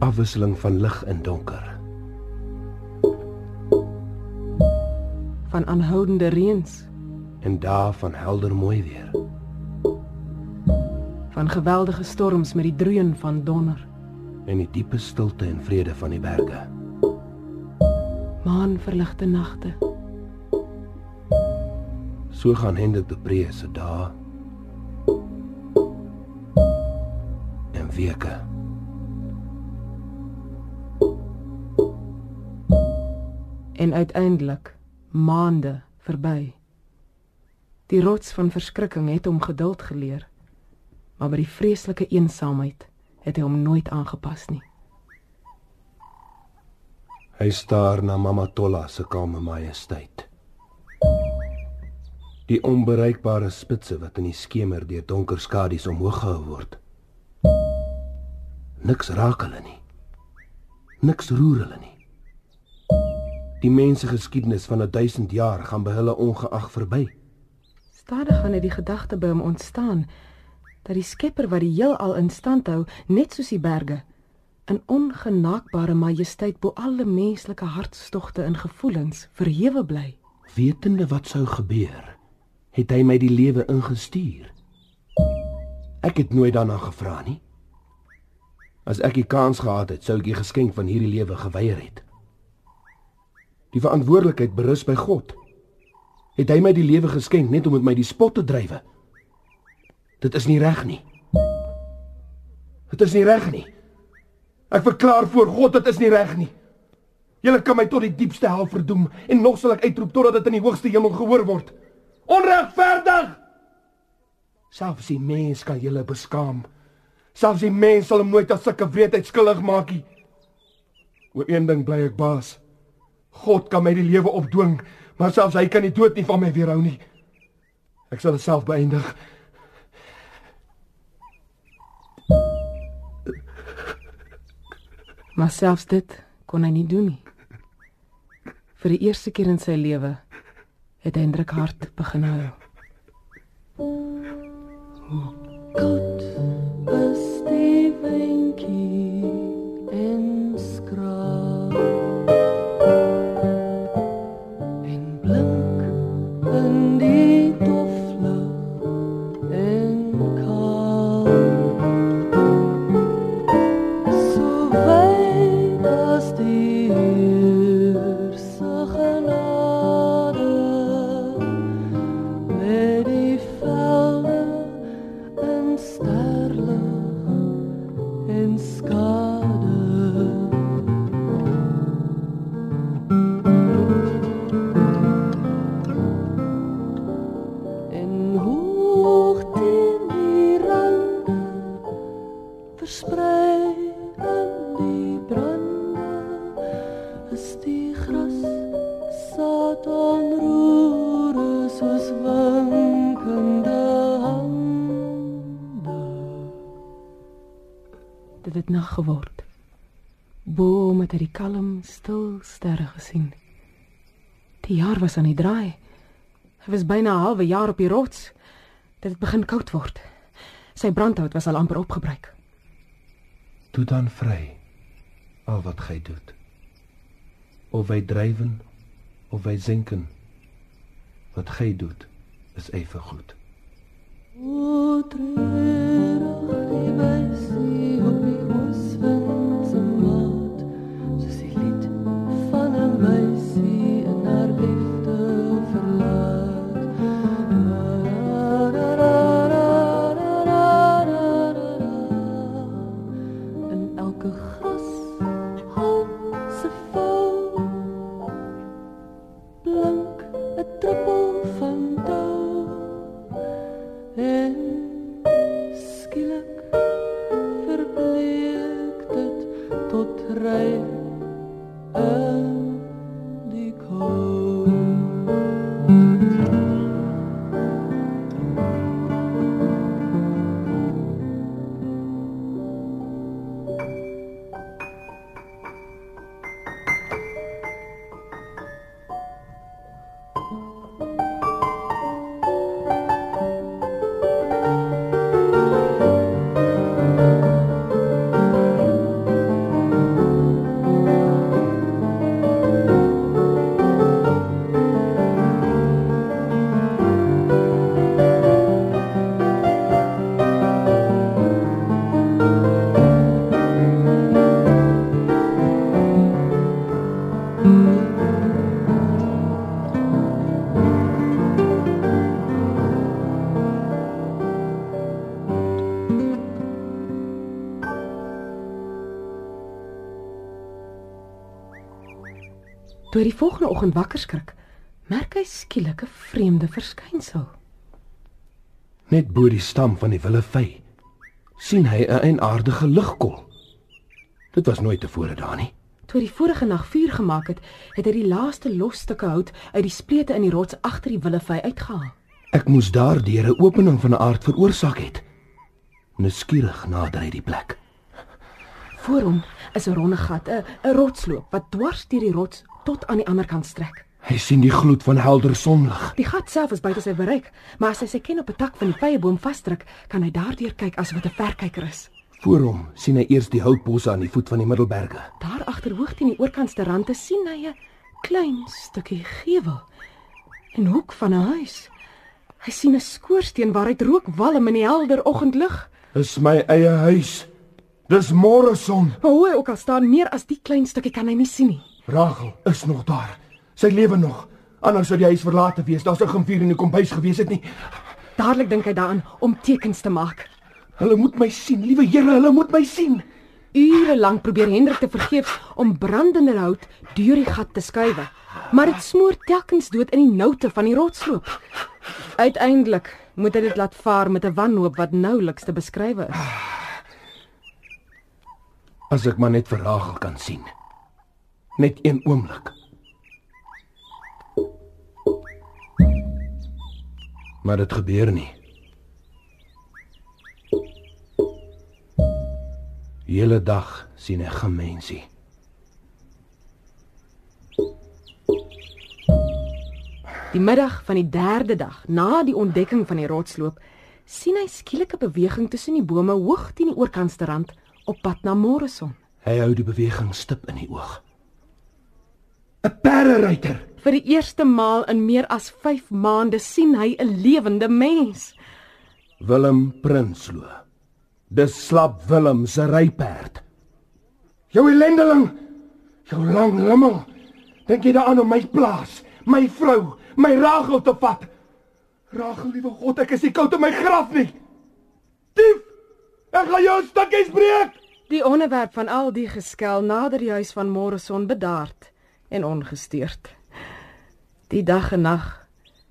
Afwisseling van lig en donker. Van aanhoudende reëns, en dae van helder mooi weer. Van geweldige storms met die dreun van donder, En die diepe stilte en vrede van die berge. maanverligte nagte, So gaan Hendrik de Pre se dae en weke. en uiteindelik maande verby. Die rots van verskrikking het hom geduld geleer, maar by die vreeslike eensaamheid het hy hom nooit aangepas nie. Hy staar na Mama Tolla se kalme majesteit. Die onbereikbare spitse wat in die skemer deur donker skadu's omhoog gehou word. Niks raak hulle nie. Niks roer hulle nie. Die mense geskiedenis van 'n 1000 jaar gaan by hulle ongeag verby. Stadig gaan dit die gedagte by hom ontstaan dat die Skepper wat die heelal in stand hou, net soos die berge, in ongenaakbare majesteit bo alle menslike hartstogte en gevoelens verhewe bly. Wetende wat sou gebeur, het hy my die lewe ingestuur. Ek het nooit daarna gevra nie. As ek die kans gehad het, sou ek die geskenk van hierdie lewe geweier het. Die verantwoordelikheid berus by God. Het hy my die lewe geskenk net om met my die spot te drywe? Dit is nie reg nie. Dit is nie reg nie. Ek verklaar voor God dit is nie reg nie. Julle kan my tot die diepste hel verdoem en nog sal ek uitroep totdat dit in die hoogste hemel gehoor word. Onregverdig! Selfs die mens kan julle beskaam. Selfs die mens sal hom nooit as sulke wreedheid skuldig maak nie. Oor een ding bly ek baas. God kan my die lewe opdwing, maar selfs hy kan die dood nie van my weerhou nie. Ek sal dit self beëindig. Maar selfs dit kon hy nie doen nie. Vir die eerste keer in sy lewe het Hendrik hart begin huil. Koud geword. Bo met die kalm, stil sterre gesien. Die jaar was aan die draai. Hy was byna 'n halwe jaar op die rots. Dit het begin koud word. Sy brandhout was al amper opgebruik. Toe dan vry al wat gij doet. Of wy drywen of wy zinken. Wat gij doet is ewe goed. O treurig die wysie Toe hy die volgende oggend wakker skrik, merk hy skielik 'n vreemde verskynsel. Net bo die stam van die willevy sien hy 'n eienaardige ligkol. Dit was nooit tevore daar nie. Toe hy die vorige nag vuur gemaak het, het hy die laaste losstukke hout uit die splete in die rots agter die willevy uitgehaal. Ek moes daardeur 'n opening van 'n aard veroorsaak het. Nuuskierig nader hy die plek. Voor hom is 'n ronde gat, 'n 'n rotsloop wat dwars deur die rots tot aan die ander kant strek. Hy sien die gloed van helder sonlig. Die gat self is buite sy bereik, maar as hy sy ken op 'n tak van die vyeboom vasdruk, kan hy daardeur kyk asof dit 'n verkyker is. Voor hom sien hy eers die houtbosse aan die voet van die Middelberge. Daar agterhoog teen die oorkantste rande sien hy 'n klein stukkie gevel. 'n Hoek van 'n huis. Hy sien 'n skoorsteen waaruit rook walm in die helder oggendlig. Dis my eie huis. Dis Morrison. Maar hoe ook al staan, meer as die klein stukkie kan hy nie sien nie. Rachel is nog daar. Sy lewe nog. Anders sou die huis verlate wees. Daar's 'n gemvuur in die kombuis gewees het nie. Dadelik dink hy daaraan om tekens te maak. Hulle moet my sien, liewe Here, hulle moet my sien. Ure lank probeer Hendrik te vergeef om brandende hout deur die gat te skuif, maar dit smoor telkens dood in die noute van die rotsloop. Uiteindelik moet hy dit laat vaar met 'n wanhoop wat nouliks te beskryf is. As ek maar net vir Rachel kan sien. Net een oomblik. Maar dit gebeur nie. Hele dag sien ek geen mensie. Die middag van die derde dag na die ontdekking van die rotsloop, sien hy skielik 'n beweging tussen die bome hoog teen die oorkantste rand op pad na Morrison. Hy hou die beweging stip in die oog. 'n Perderyter. Vir die eerste maal in meer as 5 maande sien hy 'n lewende mens. Willem Prinsloo. Dis slap Willem se ryperd. Jou ellendeling. Jou lang limmel. Dink jy daaraan om my plaas, my vrou, my Rachel te vat? Rachel, liewe God, ek is nie koud in my graf nie. Dief! Ek gaan jou stukkies breek. Die onderwerp van al die geskel nader die huis van Morrison bedaard en ongesteurd. Die dag en nag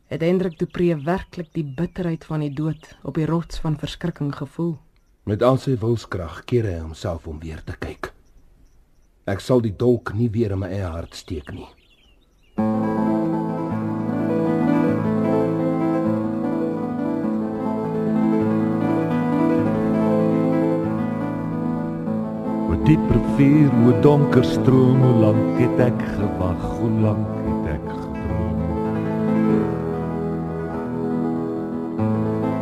het Hendrik Dupree werklik die bitterheid van die dood op die rots van verskrikking gevoel. Met al sy wilskrag keer hy homself om weer te kyk. Ek sal die dolk nie weer in my eie hart steek nie. O diep rivier, o donker stroom, hoe lank het ek gewag, hoe lank het ek gedroom.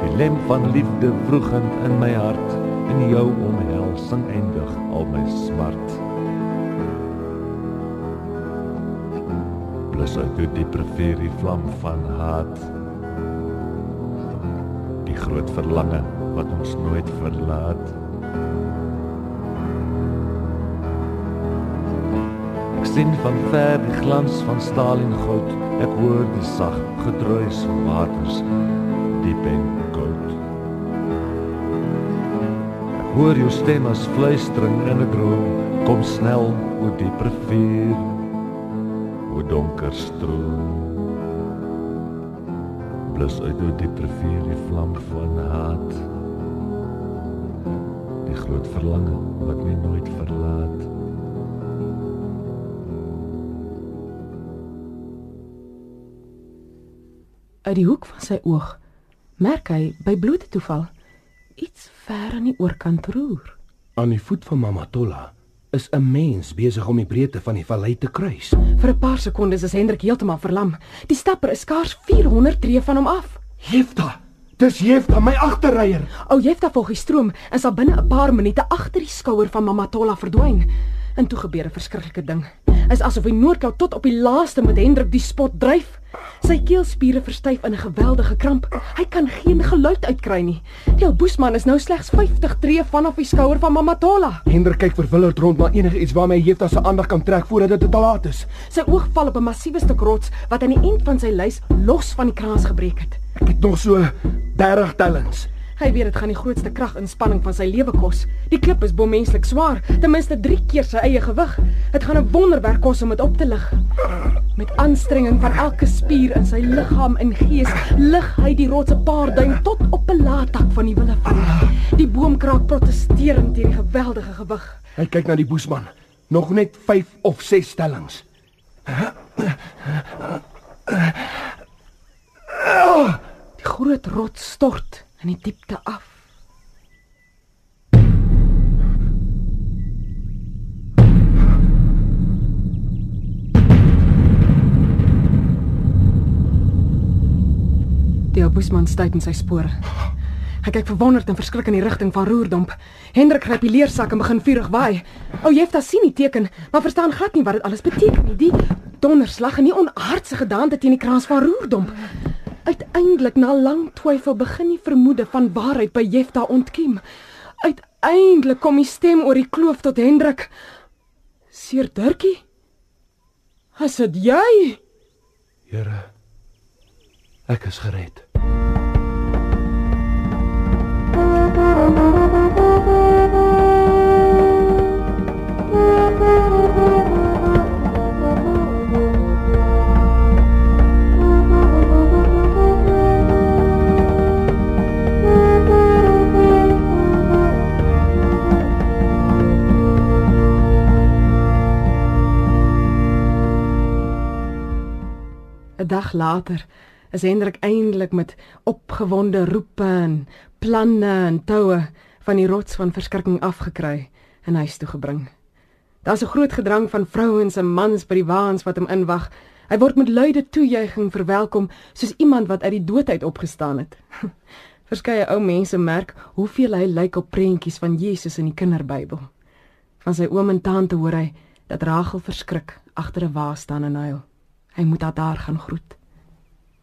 Die lem van liefde vroegend in my hart, in jou omhelsing eindig al my smart. Blus uit die diep rivier die vlam van haat. Die groot verlange wat ons nooit verlaat. Sien van ver die glans van staal en goud. Ek hoor die sag gedruis van waters diep en koud. Ek hoor jou stem as fluistering in 'n droom. Kom snel o diep rivier. O donker stroom. Blus uit o diep rivier die vlam van haat. Die groot verlange wat my nooit verlaat. Uit die hoek van sy oog merk hy by blote toeval iets ver aan die oorkant roer. Aan die voet van Mama Tolla is 'n mens besig om die breedte van die vallei te kruis. Vir 'n paar sekondes is Hendrik heeltemal verlam. Die stapper is skaars 400 tree van hom af. Jefta. Dis Jefta, my agterryer. Ou Jefta volg die stroom en sal binne 'n paar minute agter die skouer van Mama Tolla verdwyn. En toe gebeur 'n verskriklike ding. Is asof hy Noordkou tot op die laaste met Hendrik die spot dryf. Sy keelspiere verstyf in 'n geweldige kramp. Hy kan geen geluid uitkry nie. Die ou boesman is nou slegs 50 tree vanaf die skouer van Mama Tolla. Hendrik kyk verwilderd rond na enige iets waarmee hy Jefta se aandag kan trek voordat dit te laat is. Sy oog val op 'n massiewe stuk rots wat aan die end van sy lys los van die kraas gebreek het. Ek het nog so 30 tellings. Hy weet dit gaan die grootste kraginspanning van sy lewe kos. Die klip is bomenslik swaar, ten minste 3 keer sy eie gewig. Dit gaan 'n wonderwerk kos om dit op te lig. Met aanstrenging van elke spier in sy liggaam en gees, lig hy die rots 'n paar duim tot op 'n laattak van die willevreug. Die boom kraak protesterend teen die geweldige gewig. Hy kyk na die boesman. Nog net 5 of 6 tellings. Die groot rots stort in die diepte af. Die ou boesman styt in sy spore. Hy kyk verwonderd en verskrik in die rigting van Roerdomp. Hendrik gryp die leersak en begin vurig waai. O, Jefta sien die teken, maar verstaan glad nie wat dit alles beteken nie. Die donderslag en die onaardse gedagte teen die kraans van Roerdomp. Uiteindelik na lang twyfel begin die vermoede van waarheid by Jefta ontkiem. Uiteindelik kom die stem oor die kloof tot Hendrik. Seer Dirkie? Is dit jy? Here, ek is gered. Een dag later is Hendrik eintlik met opgewonde roepe en planne en toue van die rots van verskrikking afgekry en huis toe gebring. Daar's 'n groot gedrang van vrouens en mans by die waans wat hom inwag. Hy word met luide toejuiging verwelkom soos iemand wat uit die dood uit opgestaan het. Verskeie ou mense merk hoeveel hy lyk op prentjies van Jesus in die kinderbybel. Van sy oom en tante hoor hy dat Rachel verskrik agter 'n wa staan en huil. Hy moet haar daar gaan groet.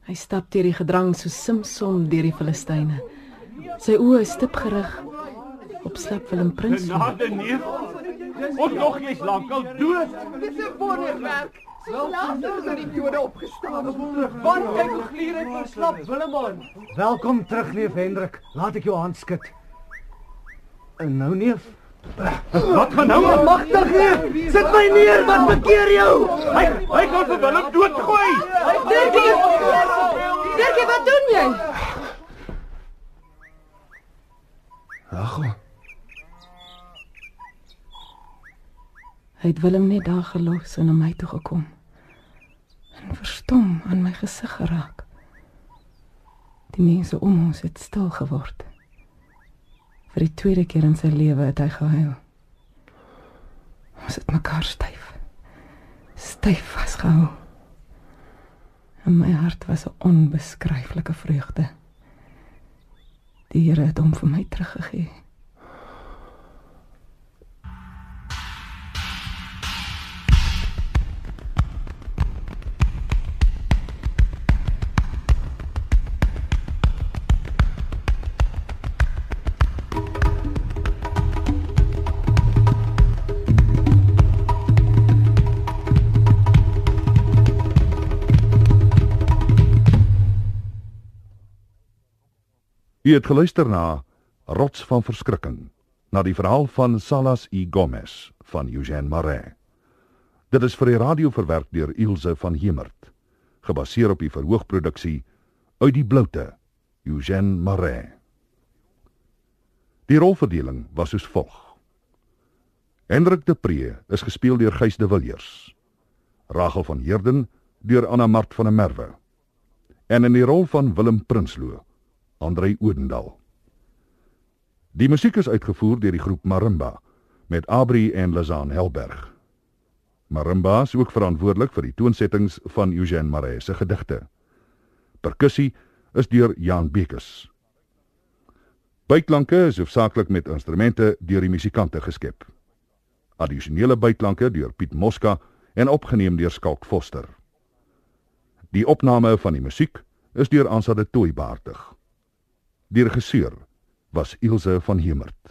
Hy stap deur die gedrang so Samson deur die Filistyne. Sy oë is stip gerig op slap Willem Prins. Genade neef. Ons nog jy's lankal dood. Dit is 'n wonderwerk. So laat ons aan die Jode opgestaan. Want kyk hoe glier hy vir slap Willem aan. Welkom terug, neef Hendrik. Laat ek jou hand skud. En nou neef, Wat gaan nou aan? magtig neef. Sit my neer, wat bekeer jou? Hy hy gaan vir Willem doodgooi. Dirkie! Dirkie, wat doen jy? Rachel, Hy het Willem net daar gelos en na my toe gekom. En verstom aan my gesig geraak. Die mense om ons het stil geword. Vir die tweede keer in sy lewe het hy gehuil. Ons het mekaar styf. Styf vasgehou. En my hart was 'n onbeskryflike vreugde. Die Here het hom vir my teruggegee. U het geluister na Rots van Verskrikking, na die verhaal van Salas I Gomez van Eugène Marais. Dit is vir die radio verwerk deur Ilse van Hemert, gebaseer op die verhoogproduksie uit die bloute Eugène Marais. Die rolverdeling was soos volg: Hendrik de Pre is gespeel deur Gys de Villiers. Rachel van Heerden deur Anna Mart van der Merwe. En in die rol van Willem Prinsloo Andrei Odendaal. Die musiek is uitgevoer deur die groep Marimba met Abri en Lazan Helberg. Marimba is ook verantwoordelik vir die toonsettings van Eugène Marais se gedigte. Perkussie is deur Jan Bekes. Byklanke is hoofsaaklik met instrumente deur die musikante geskep. Addisionele byklanke deur Piet Mosca en opgeneem deur Skalk Foster. Die opname van die musiek is deur Ansa de Tooi behartig. Die regisseur was Ilse van Hemert.